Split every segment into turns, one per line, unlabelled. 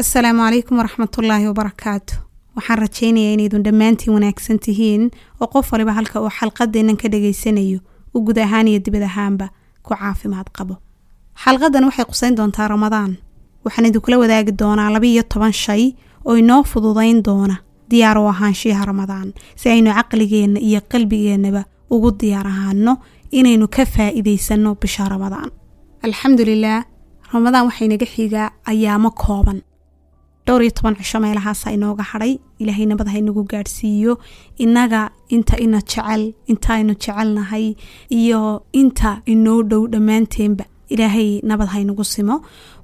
asalaamu calaykum waraxmatullaahi wabarakaatu waxaan rajaynayaa inaydun dhammaantiin wanaagsan tihiin oo qof waliba halka uu xalqadeennan ka dhageysanayo u guud ahaan iyo dibad ahaanba ku caafimaad qabo. Xalqadan waxay qusayn doontaa ramadaan waxaan idinkula wadaagi doonaa laba iyo toban shay oo inoo fududayn doona diyaar u ahaanshiyaha ramadaan si aynu caqligeenna iyo qalbigeennaba ugu diyaar ahaano inaynu ka faa'iidaysanno bisha ramadaan. Alxamdulilaah ramadaan waxaynaga xigaa ayaamo kooban dhowr iyo toban cisho meelahaasa inooga hadhay. Ilaahay nabad ha inagu gaadhsiiyo. Innaga inta ina jecel inta aynu jecelnahay iyo inta inoo dhow dhammaanteenba ilaahay nabad ha inagu simo.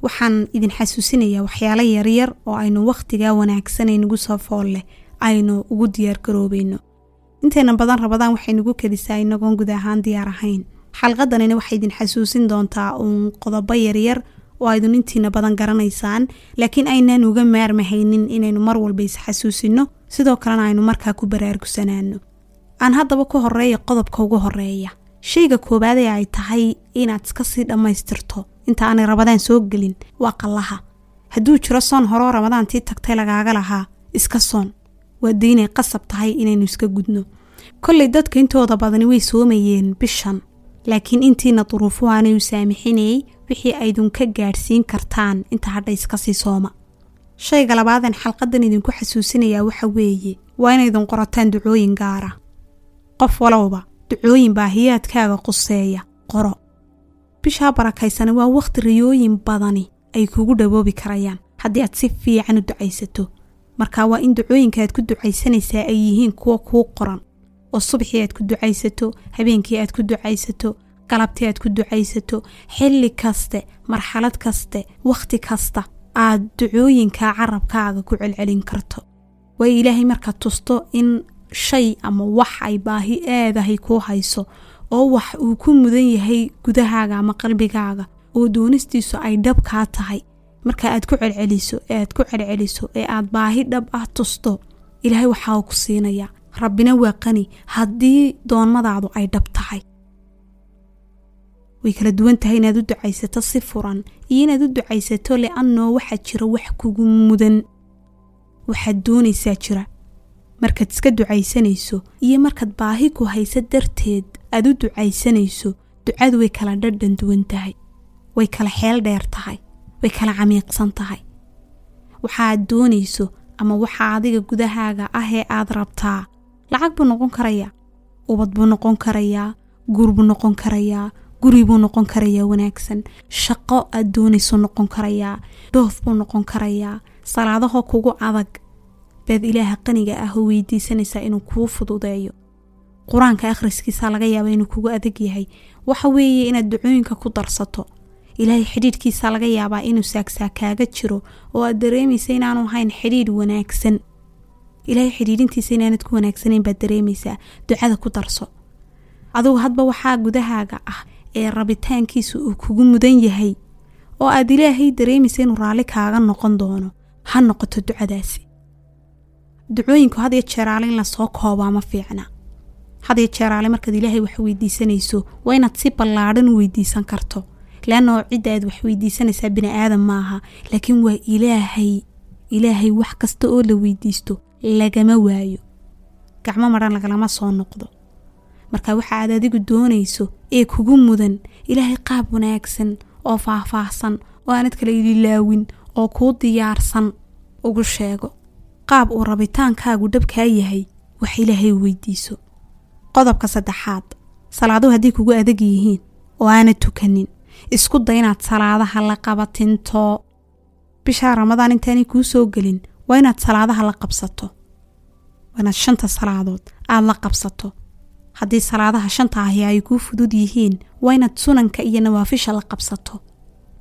Waxaan idin xasuusinayaa waxyaalo yaryar oo aynu wakhtigaa wanaagsan aynagu soo fool leh aynu ugu diyaar garoobayno inteena badan rabadaan waxay nagu kelisaa inagoon guud ahaan diyaar ahayn. Xalqadanina waxay idin xasuusin doontaa uun qodobo yaryar oo aydun intiina badan garanaysaan laakiin aynaan uga maarmahaynin inaynu mar walba isxasuusino sidoo kalena aynu markaa ku baraarugsanaano aan haddaba ku horreeya qodobka ugu horreeya shayga koowaad ee ay tahay inaad iska sii dhammaystirto. Inta aanay rabadaan soo gelin waa qallaha. Hadduu jiro soon horeo ramadaantii tagtay lagaaga lahaa iska soon. Waa daynay qasab tahay inaynu iska gudno. Kollay dadka intooda badani way soomayeen bishan laakiin intiina duruufuhu aanay u saamixinayay wixii aydun ka gaadhsiin kartaan. Inta hadha iska sii sooma. Shayga labaadan xalqadan idinku xasuusinayaa waxa weeye. Waa inaydun qorataan ducooyin gaara. Qof walowba ducooyin baahiyaadkaaga quseeya. Qoro. Bishaa barakaysana waa wakhti riyooyin badani ay kugu dhawoobi karayaan. Haddii aad si fiican u ducaysato marka waa in ducooyinka aad ku ducaysanaysaa ay yihiin kuwa kuu qoran oo subaxii aad ku ducaysato habeenkii aad ku ducaysato galabtii aad ku ducaysato xilli kaste marxalad kaste wakhti kasta aad ducooyinka carabkaaga ku celcelin karto. Waayo ilaahay markaad tusto in shay ama wax ay baahi aadahay kuu hayso oo wax uu ku mudan yahay gudahaaga ama qalbigaaga oo doonistiisu ay dhab kaa tahay. Marka aad ku celceliso ee aad ku celceliso ee aad baahi dhab ah tusto ilaahay waxaa ku siinayaa rabbina waa qani. Haddii doonmadaadu ay dhab tahay way kala duwan tahay inaad u ducaysato si furan iyo inaad u ducaysato li'annoo waxaa jira wax kugu mudan. Waxaad doonaysaa jira. Markaad iska ducaysanayso iyo markaad baahi ku haysa darteed aad u ducaysanayso ducadu way kala dhadhan duwan tahay way kala xeel dheer tahay way kala camiiqsan tahay. Waxaaad doonayso ama waxa adiga gudahaaga ah ee aad rabtaa lacag buu noqon karayaa ubad buu noqon karayaa guur buu noqon karayaa guri buu noqon karayaa wanaagsan shaqo aad doonayso noqon karayaa dhoof buu noqon karayaa salaadaho kugu adag baad ilaaha qaniga ah oo weydiisanaysaa inuu kuu fududeeyo. Qur'aanka akhriskiisa laga yaaba inuu kugu adag yahay. Waxa weeye inaad ducooyinka ku darsato. Ilaahay xidhiidhkiisa laga yaabaa inuu saagsaa kaaga jiro oo aad dareemaysa inaanu ahayn xidhiidh wanaagsan ilaahay xidhiidhintiisa inaanad ku wanaagsanayn baad dareemaysaa. Ducada ku darso. Adugu hadba waxaa gudahaaga ah ee rabitaankiisa uu kugu mudan yahay oo aad ilaahay dareemaysa inuu raalli kaaga noqon doono. Ha noqoto ducadaasi. Ducooyinku had iyo jeeraale in la soo koobaa ma fiicna. Had iyo jeeraale markaad ilaahay wax weydiisanayso waa inaad si ballaadhan u weydiisan karto. Leannao cidda aad wax weydiisanaysaa bini aadam maaha laakiin waa ilaahay ilaahay wax kasta oo la weydiisto lagama waayo. Gacmo madhan lagalama soo noqdo. Marka waxa aad adigu doonayso ee kugu mudan ilaahay qaab wanaagsan oo faahfaahsan oo aanad kala ililaawin oo kuu diyaarsan ugu sheego. Qaab uu rabitaankaagu dhabkaa yahay wax ilaahay weydiiso. Qodobka saddexaad salaaduhu haddii kugu adag yihiin oo aanad tukanin. Isku day inaad salaadaha la qabatinto. Bishaa ramadaan intaanay kuu soo gelin waa inaad salaadaha la qabsato. Waa inaad shanta salaadood aad la qabsato. Haddii salaadaha shanta ahi ay kuu fudud yihiin waa inaad sunanka iyo nawaafisha la qabsato.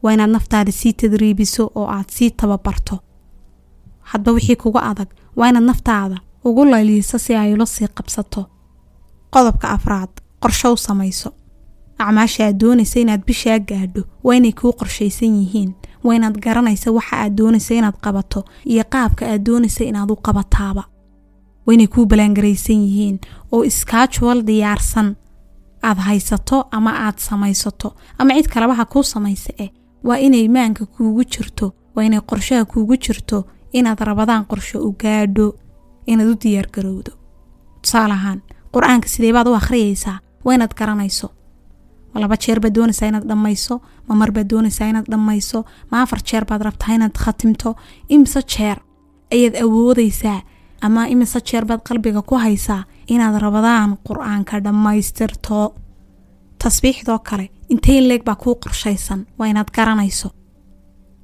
Waa inaad naftaada sii tadriibiso oo aad sii tababarto. Hadba wixii kugu adag waa inaad naftaada ugu layliiso si ay ula sii qabsato. Qodobka afraad qorsho u samayso. Acmaasha aad doonaysa inaad bishaa gaadho waa inay kuu qorshaysan yihiin waa inaad garanaysa waxa aad doonaysa inaad qabato iyo qaabka aad doonaysa inaad u qabataaba. Waa inay kuu ballaangaraysan yihiin oo iskaajuwal diyaarsan. Aad haysato ama aad samaysato ama cid kaleba ha kuu samaysa eh. Waa inay maanka kuugu jirto waa inay qorshaha kuugu jirto inaad rabadaan qorsho u gaadho inaad u diyaargarowdo. Tusaale ahaan qur'aanka sidee baad u akhriyaysaa waa inaad garanayso laba jeer baad doonaysaa inaad dhammayso ma mar baad doonaysaa inaad dhammayso ma afar jeer baad rabtaa inaad khatimto. Imise jeer ayaad awoodaysaa ama imise jeer baad qalbiga ku haysaa inaad rabadaan qur'aanka dhammaystirto? Tasbiixdoo kale intay leeg baa kuu qorshaysan? Waa inaad garanayso.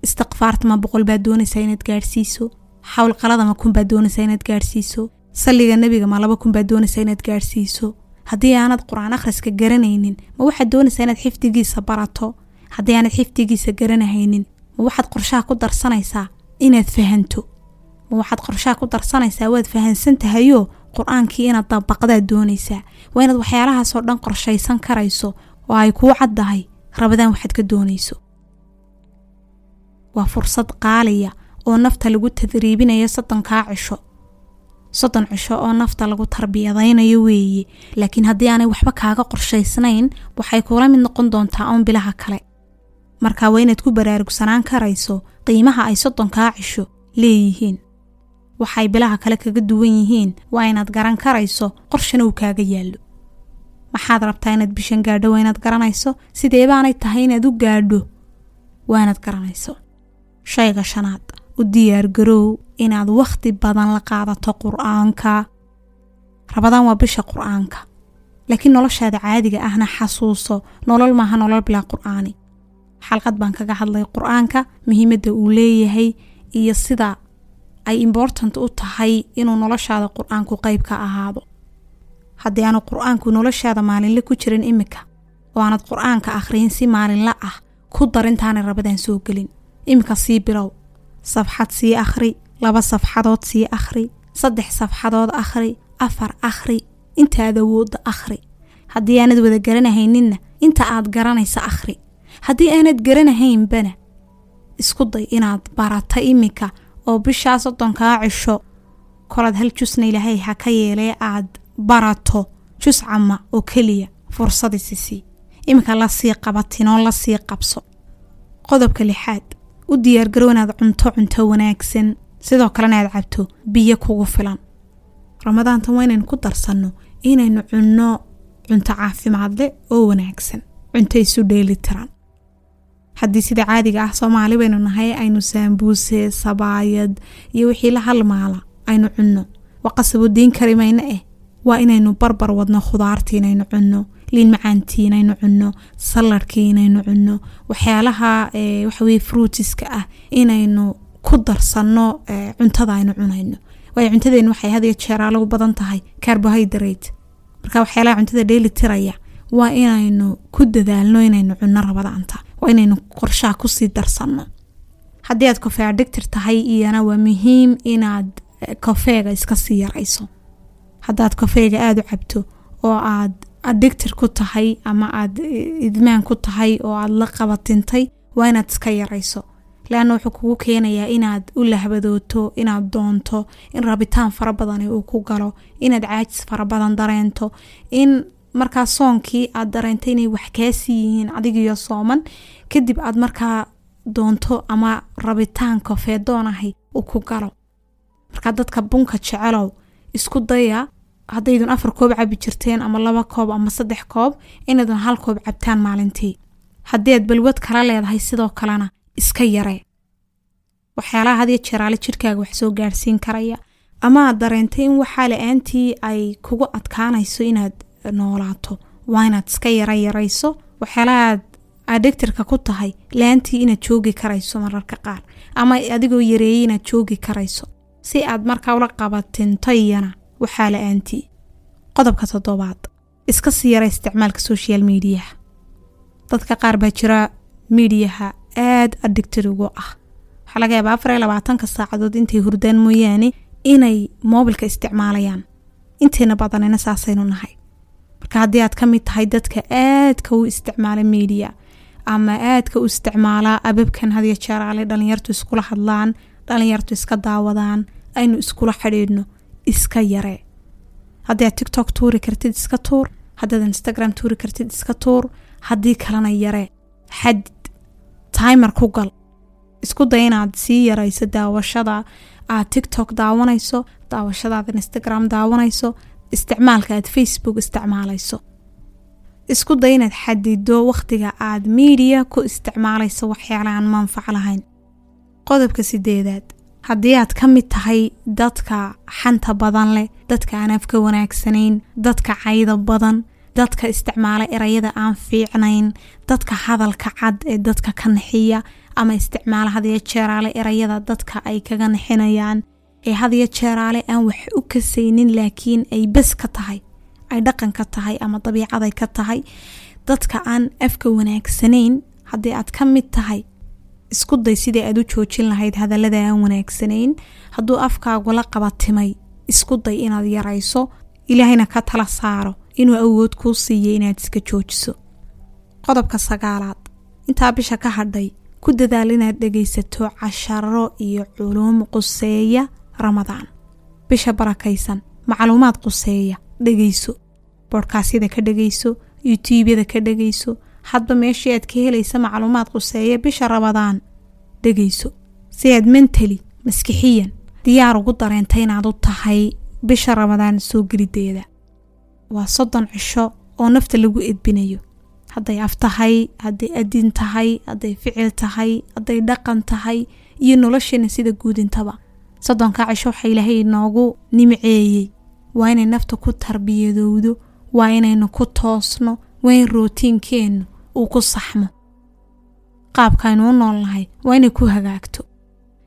Istikfaarta ma boqol baad doonaysaa inaad gaadhsiiso? Xawlqalada ma kun baad doonaysaa inaad gaadhsiiso? Salliga nebiga ma laba kun baad doonaysaa inaad gaadhsiiso haddii aanad qur'aan akhriska garanaynin ma waxaad doonaysaa inaad xifdigiisa barato? Haddii aanad xifdigiisa garanahaynin ma waxaad qorshaha ku darsanaysaa inaad fahanto? Ma waxaad qorshaha ku darsanaysaa waad fahansan tahayoo qur'aankii inaad dabaqdaad doonaysaa? Waa inaad waxyaalahaasoo dhan qorshaysan karayso oo ay kuu caddahay rabadaan waxaad ka doonayso. Waa fursad qaaliya oo nafta lagu tadriibinayo soddonkaa cisho soddon cisho oo nafta lagu tarbiyadaynayo weeye laakiin haddii aanay waxba kaaga qorshaysnayn waxay kuula mid noqon doontaa uun bilaha kale. Marka waa inaad ku baraarugsanaan karayso qiimaha ay soddonkaa cisho leeyihiin. Waxay bilaha kale kaga duwan yihiin waa inaad garan karayso qorshana uu kaaga yaallo. Maxaad rabtaa inaad bishan gaadho waa inaad garanayso? Sidee baanay tahay inaad u gaadho waa inaad garanayso. Shayga shanaad u diyaargaroow inaad wakhti badan la qaadato qur'aanka. Rabadaan waa bisha qur'aanka. Laakiin noloshaada caadiga ahna xasuuso nolol maaha nolol bilaa qur'aani. Xalqad baan kaga hadlay qur'aanka muhiimadda uu leeyahay iyo sida ay important u tahay inuu noloshaada qur'aanku qayb ka ahaado. Haddii aanu qur'aanku noloshaada maalinle ku jirin imika oo aanad qur'aanka akhriyin si maalinla ah ku darintaanay rabadaan soo gelin. Imika sii bilow safxad sii akhri laba safxadood sii akhri saddex safxadood akhri afar akhri intaad awoodda akhri. Haddii aanad wada garanahayninna inta aad garanaysa akhri. Haddii aanad garanahaynbana isku day inaad barata imika oo bishaa soddonkaa cisho. Kolaad hal jusna ilaahay ha ka yeelee aad barato jus cama oo keliya fursadisisii iminka la sii qabatinoo la sii qabso. Qodobka lixaad u diyaargarow inaad cunto cunto wanaagsan sidoo kalena aad cabto biyo kugu filan. Ramadaantan waa inaynu ku darsanno inaynu cunno cunto caafimaad leh oo wanaagsan cunto isu dheeli tiran haddii sida caadiga ah soomaali baynu nahay aynu saambuuse sabaayad iyo wixii la halmaala aynu cunno. Waqasabo diin kari mayno eh. Waa inaynu barbar wadno khudaartii inaynu cunno liin macaantii inaynu cunno saladhkii inaynu cunno waxyaalaha waxaweye fruutiska ah inaynu ku darsanno cuntada aynu cunayno. Waayo cuntadeenu waxay had iyo jeeraa lagu badan tahay carbohydrate. Marka waxyaalaha cuntada dheeli tiraya waa inaynu ku dadaalno inaynu cunno rabadaanta waa inaynu qorshaha ku sii darsanno. Haddii aad kofee adhigtir tahay iyana waa muhiim inaad kofeega iska sii yarayso. Haddaad kofeega aada u cabto oo aad adhigtir ku tahay ama aad idmaan ku tahay oo aad la qabatintay waa inaad iska yarayso leanna wuxuu kugu keenayaa inaad u lahbadooto inaad doonto in rabitaan fara badani uu ku galo inaad caajis fara badan dareento in markaa soonkii aad dareentay inay wax kaasii yihiin adigiyo sooman kadib aad markaa doonto ama rabitaan kofeedoonahay uu ku galo. Markaa dadka bunka jecelow isku daya haddaydun afar koob cabi jirteen ama laba koob ama saddex koob inaydun hal koob cabtaan maalintii. Haddii aad balwad kala leedahay sidoo kalena iska yaree waxyaalaha hadiyo jeeraale jirkaaga wax soo gaadhsiin karaya. Ama aad dareentay in waxaa la'aantii ay kugu adkaanayso inaad noolaato. Waa inaad iska yara yarayso. Waxyaalahaad adhegtirka ku tahay la'aantii inaad joogi karayso mararka qaar. Ama adigoo yareeyay inaad joogi karayso. Si aad markaa ula qabatinto iyana waxaa la'aantii qodobka toddobaad. Iska sii yara isticmaalka social mediaha dadka qaar baa jira miidiyaha aada addicted ugu ah. Waxaa laga yaabaa afar iyo labaatanka saacadood intay hurdaan mooyaane inay moobilka isticmaalayaan. Inteena badanina saasaynu nahay. Marka haddii aad ka mid tahay dadka aadka u isticmaala miidiya ama aadka u isticmaalaa ababkan hadiyo jeeraale dhalinyartu iskula hadlaan dhalinyartu iska daawadaan aynu iskula xidhiidhno iska yaree haddii aad tictok tuuri kartid iska tuur haddaad instagram tuuri kartid iska tuur haddii kalena yaree xadid timer ku gal. Isku day inaad sii yarayso daawashada. Aad tiktok daawanayso daawashadaad instagram daawanayso isticmaalka aad facebook isticmaalayso. Isku day inaad xadido wakhtiga aad miidiya ku isticmaalayso waxyaala aan manfac lahayn. Qodobka sideedaad haddii aad ka mid tahay dadka xanta badan leh dadka aan afka wanaagsanayn dadka cayda badan dadka isticmaala erayada aan fiicnayn dadka hadalka cad ee dadka ka naxiya ama isticmaala hadiyo jeeraale erayada dadka ay kaga naxinayaan ee hadiyo jeeraale aan wax u kasaynin laakiin ay bes ka tahay ay dhaqan ka tahay ama dabiicaday ka tahay. Dadka aan afka wanaagsanayn haddii aad ka mid tahay isku day sidii aad u joojin lahayd hadallada aan wanaagsanayn. Hadduu afkaagu la qabatimay isku day inaad yarayso ilaahayna ka tala saaro inuu awood kuu siiyo inaad iska joojiso. Qodobka sagaalaad intaa bisha ka hadhay ku dadaal inaad dhegaysato casharo iyo culuum quseeya ramadaan. Bisha barakaysan macluumaad quseeya dhegayso. Boodhkaasyada ka dhegayso yutuubyada ka dhegayso. Hadba meeshii aad ka helaysa macluumaad quseeya bisha ramadaan dhegayso. Si aad mentali maskixiyan diyaar ugu dareenta inaad u tahay bisha ramadaan soo gelideeda waa soddon cisho oo nafta lagu edbinayo. Hadday af tahay hadday adin tahay hadday ficil tahay hadday dhaqan tahay iyo nolosheena sida guudintaba. Soddonka cisho waxaa ilaahay inoogu nimceeyey. Waa inay nafta ku tarbiyadowdo waa inaynu ku toosno waa in rootiinkeennu uu ku saxmo. Qaabkaaynu u nool nahay waa inay ku hagaagto.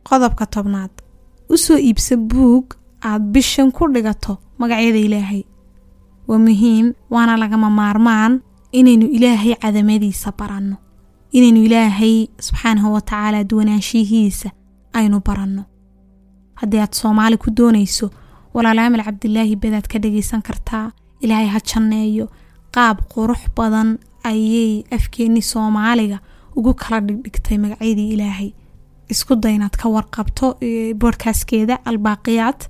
Qodobka tobnaad u soo iibsa buug aad bishan ku dhigato magacyada ilaahay waa muhiim waana lagama maarmaan inaynu ilaahay cadamadiisa baranno inaynu ilaahay subxaanahu wa tacaala duwanaanshihiisa aynu baranno. Haddii aad soomaali ku doonayso walaalaamal cabdilaahi badaad ka dhagaysan kartaa ilaahay ha janneeyo qaab qurux badan ayay afkeenni soomaaliga ugu kala dhigdhigtay magacyadii ilaahay. Isku day inaad ka warqabto boodhkaaskeeda albaaqiyaad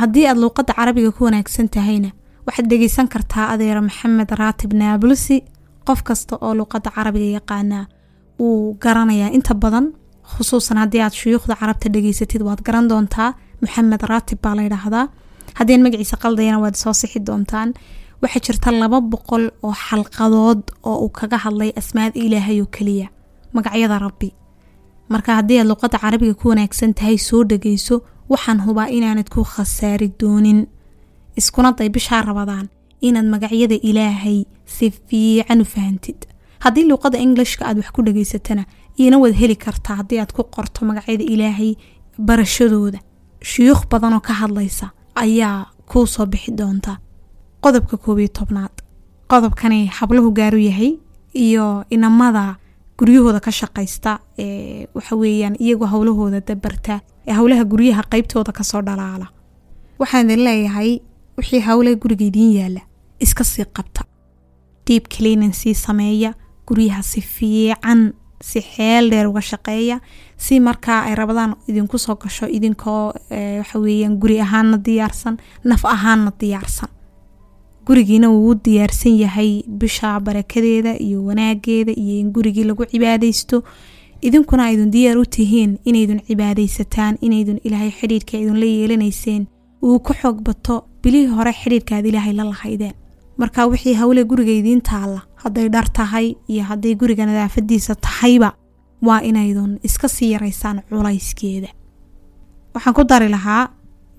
haddii aad luuqadda carabiga ku wanaagsan tahayna waxaad dhegaysan kartaa adeera maxamed raatib naabulsi qof kasta oo luuqadda carabiga yaqaanaa wuu garanayaa. Inta badan khusuusan haddii aad shuyuukhda carabta dhegaysatid waad garan doontaa maxamed raatib baa la ydhaahdaa haddii aan magaciisa qaldayana waad soo sixi doontaan. Waxaa jirta laba boqol oo xalqadood oo uu kaga hadlay asmaada ilaahay oo keliya. Magacyada rabbi. Marka haddii aad luuqadda carabiga ku wanaagsan tahay soo dhegayso waxaan hubaa inaanad ku khasaari doonin iskuna day bishaa rabadaan inaad magacyada ilaahay si fiican u fahantid haddii luuqada englishka aad wax ku dhegaysatana iina waad heli kartaa haddii aad ku qorto magacyada ilaahay barashadooda. Shuyuukh badanoo ka hadlaysa ayaa kuu soo bixi doonta. Qodobka koob iyo tobnaad. Qodobkani hablahu gaaru yahay iyo inamada guryahooda ka shaqaysta ee waxa weeyaan iyagoo howlahooda dabarta ee howlaha guryaha qeybtooda ka soo dhalaala. Waxaan idin leeyahay wixii howlaha guriga idiin yaalla iska sii qabta. Diib cleaning sii sameeya guryaha si fiican si xeel dheer uga shaqeeya si markaa ay rabadaan idinku soo gasho idinkoo waxa weeyaan guri ahaanna diyaarsan naf ahaanna diyaarsan. Gurigiina wuu diyaarsan yahay bisha barakadeeda iyo wanaageeda iyo in gurigii lagu cibaadaysto. Idinkuna aydun diyaar u tihiin inaydun cibaadaysataan inaydun ilaahay xidhiirka idinla yeelanayseen. Uu ka xoog bato bilihii hore xidhiirkaad ilaahay la lahaydeen. Marka wixii howle guriga idiin taalla hadday dhar tahay iyo hadday guriga nadaafadiisa tahayba waa inaydun iska sii yaraysaan culayskeeda. Waxaan ku dari lahaa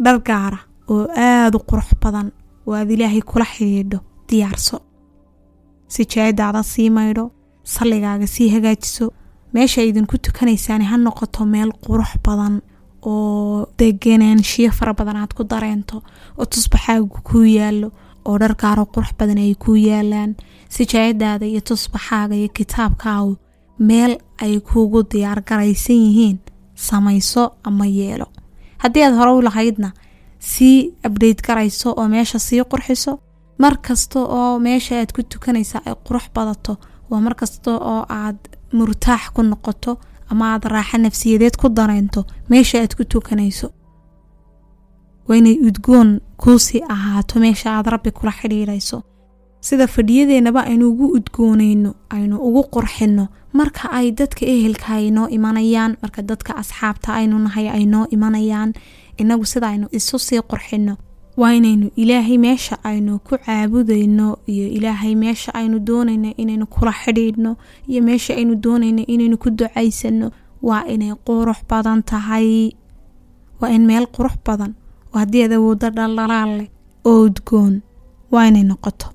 dhar gaara oo aada u qurux badan oo aad ilaahay kula xidhiidho diyaarso. Sijaayadaada sii maydho salligaaga sii hagaajiso meesha idinku tukanaysaani ha noqoto meel qurux badan oo deganaanshiyo fara badan aad ku dareento oo tusbaxaagu kuu yaallo oo dhar gaaro qurux badan ay kuu yaalaan. Sijaayadaada iyo tusbaxaaga iyo kitaabkaagu meel ay kuugu diyaar garaysan yihiin samayso ama yeelo. Haddii aad hore u lahaydna sii abdhayt garayso oo meesha sii qurxiso. Mar kasta oo meesha aad ku tukanaysa ay qurux badato waa mar kasta oo aad murtaax ku noqoto ama aad raaxa nafsiyadeed ku dareento meesha aad ku tukanayso. Waa inay udgoon kuusii ahaato meesha aad rabbi kula xidhiidhayso. Sida fadhiyadeennaba aynu ugu udgoonayno aynu ugu qurxinno marka ay dadka ehelka ay noo imanayaan marka dadka asxaabta aynu nahay ay noo imanayaan inagu sida aynu isu sii qurxino waa inaynu ilaahay meesha aynu ku caabudayno iyo ilaahay meesha aynu doonayno inaynu kula xidhiidhno iyo meesha aynu doonayno inaynu ku ducaysano waa inay qurux badan tahay. Waa in meel qurux badan oo haddii aad awooddo dhaldhalaal leh oo udgoon waa inay noqoto.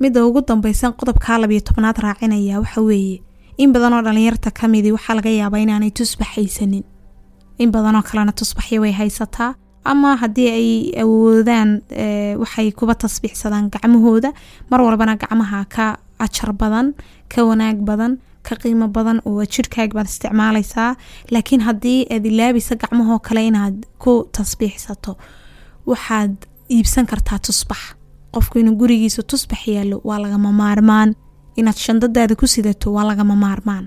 Midda ugu dambaysan qodobkaa labiyo tobnaad raacinaya waxa weeye in badanoo dhallinyarta ka midii waxaa laga yaabaa inaanay tusbax haysanin in badanoo kalena tusbaxya way haysataa ama haddii ay awoodaan waxay kuba tasbiixsadaan gacmahooda mar walbana gacmaha ka ajar badan ka wanaag badan ka qiimo badan oo jidhkaaga baad isticmaalaysaa. Laakiin haddii aad ilaabaysa gacmahoo kale inaad ku tasbiixsato waxaad iibsan kartaa tusbax. Qofku inuu gurigiisa tusbax yaallo waa lagama maarmaan. Inaad shandadaada ku sidato waa lagama maarmaan.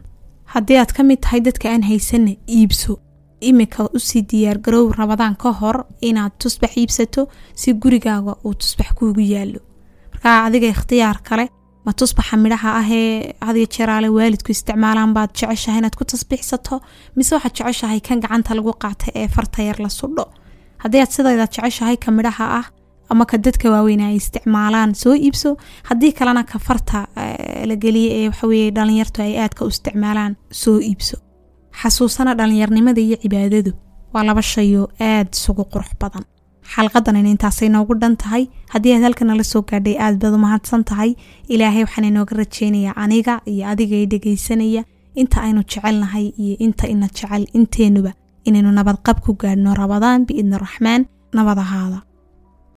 Haddii aad ka mid tahay dadka aan haysanna iibso imika u sii diyaargaroow rabadaan ka hor inaad tusbax iibsato si gurigaaga uu tusbax kuugu yaallo. Markaa adiga ikhtiyaar kale ma tusbaxa midhaha ahee hadiyo jeeraale waalidku isticmaalaan baad jeceshahay inaad ku tasbiixsato mise waxaad jeceshahay kan gacanta lagu qaata ee farta yar la sudho? Haddii aad sidaydaad jeceshahay ka midhaha ah ama ka dadka waaweyn ay isticmaalaan soo iibso haddii kalena ka farta la geliya ee waxaweye dhalinyartu ay aadka u isticmaalaan soo iibso xasuusana dhallinyarnimada iyo cibaadadu. Waa laba shayoo aad isugu qurux badan. Xalqadanina intaasay noogu dhan tahay. Haddii aad halkana la soo gaadhay aad baad umahadsan tahay. Ilaahay waxaan inooga rajeynayaa aniga iyo adiga ee dhegaysanaya. Inta aynu jecelnahay iyo inta ina jecel inteenuba. Inaynu nabadqab ku gaadhno rabadaan biidni raxmaan nabad ahaada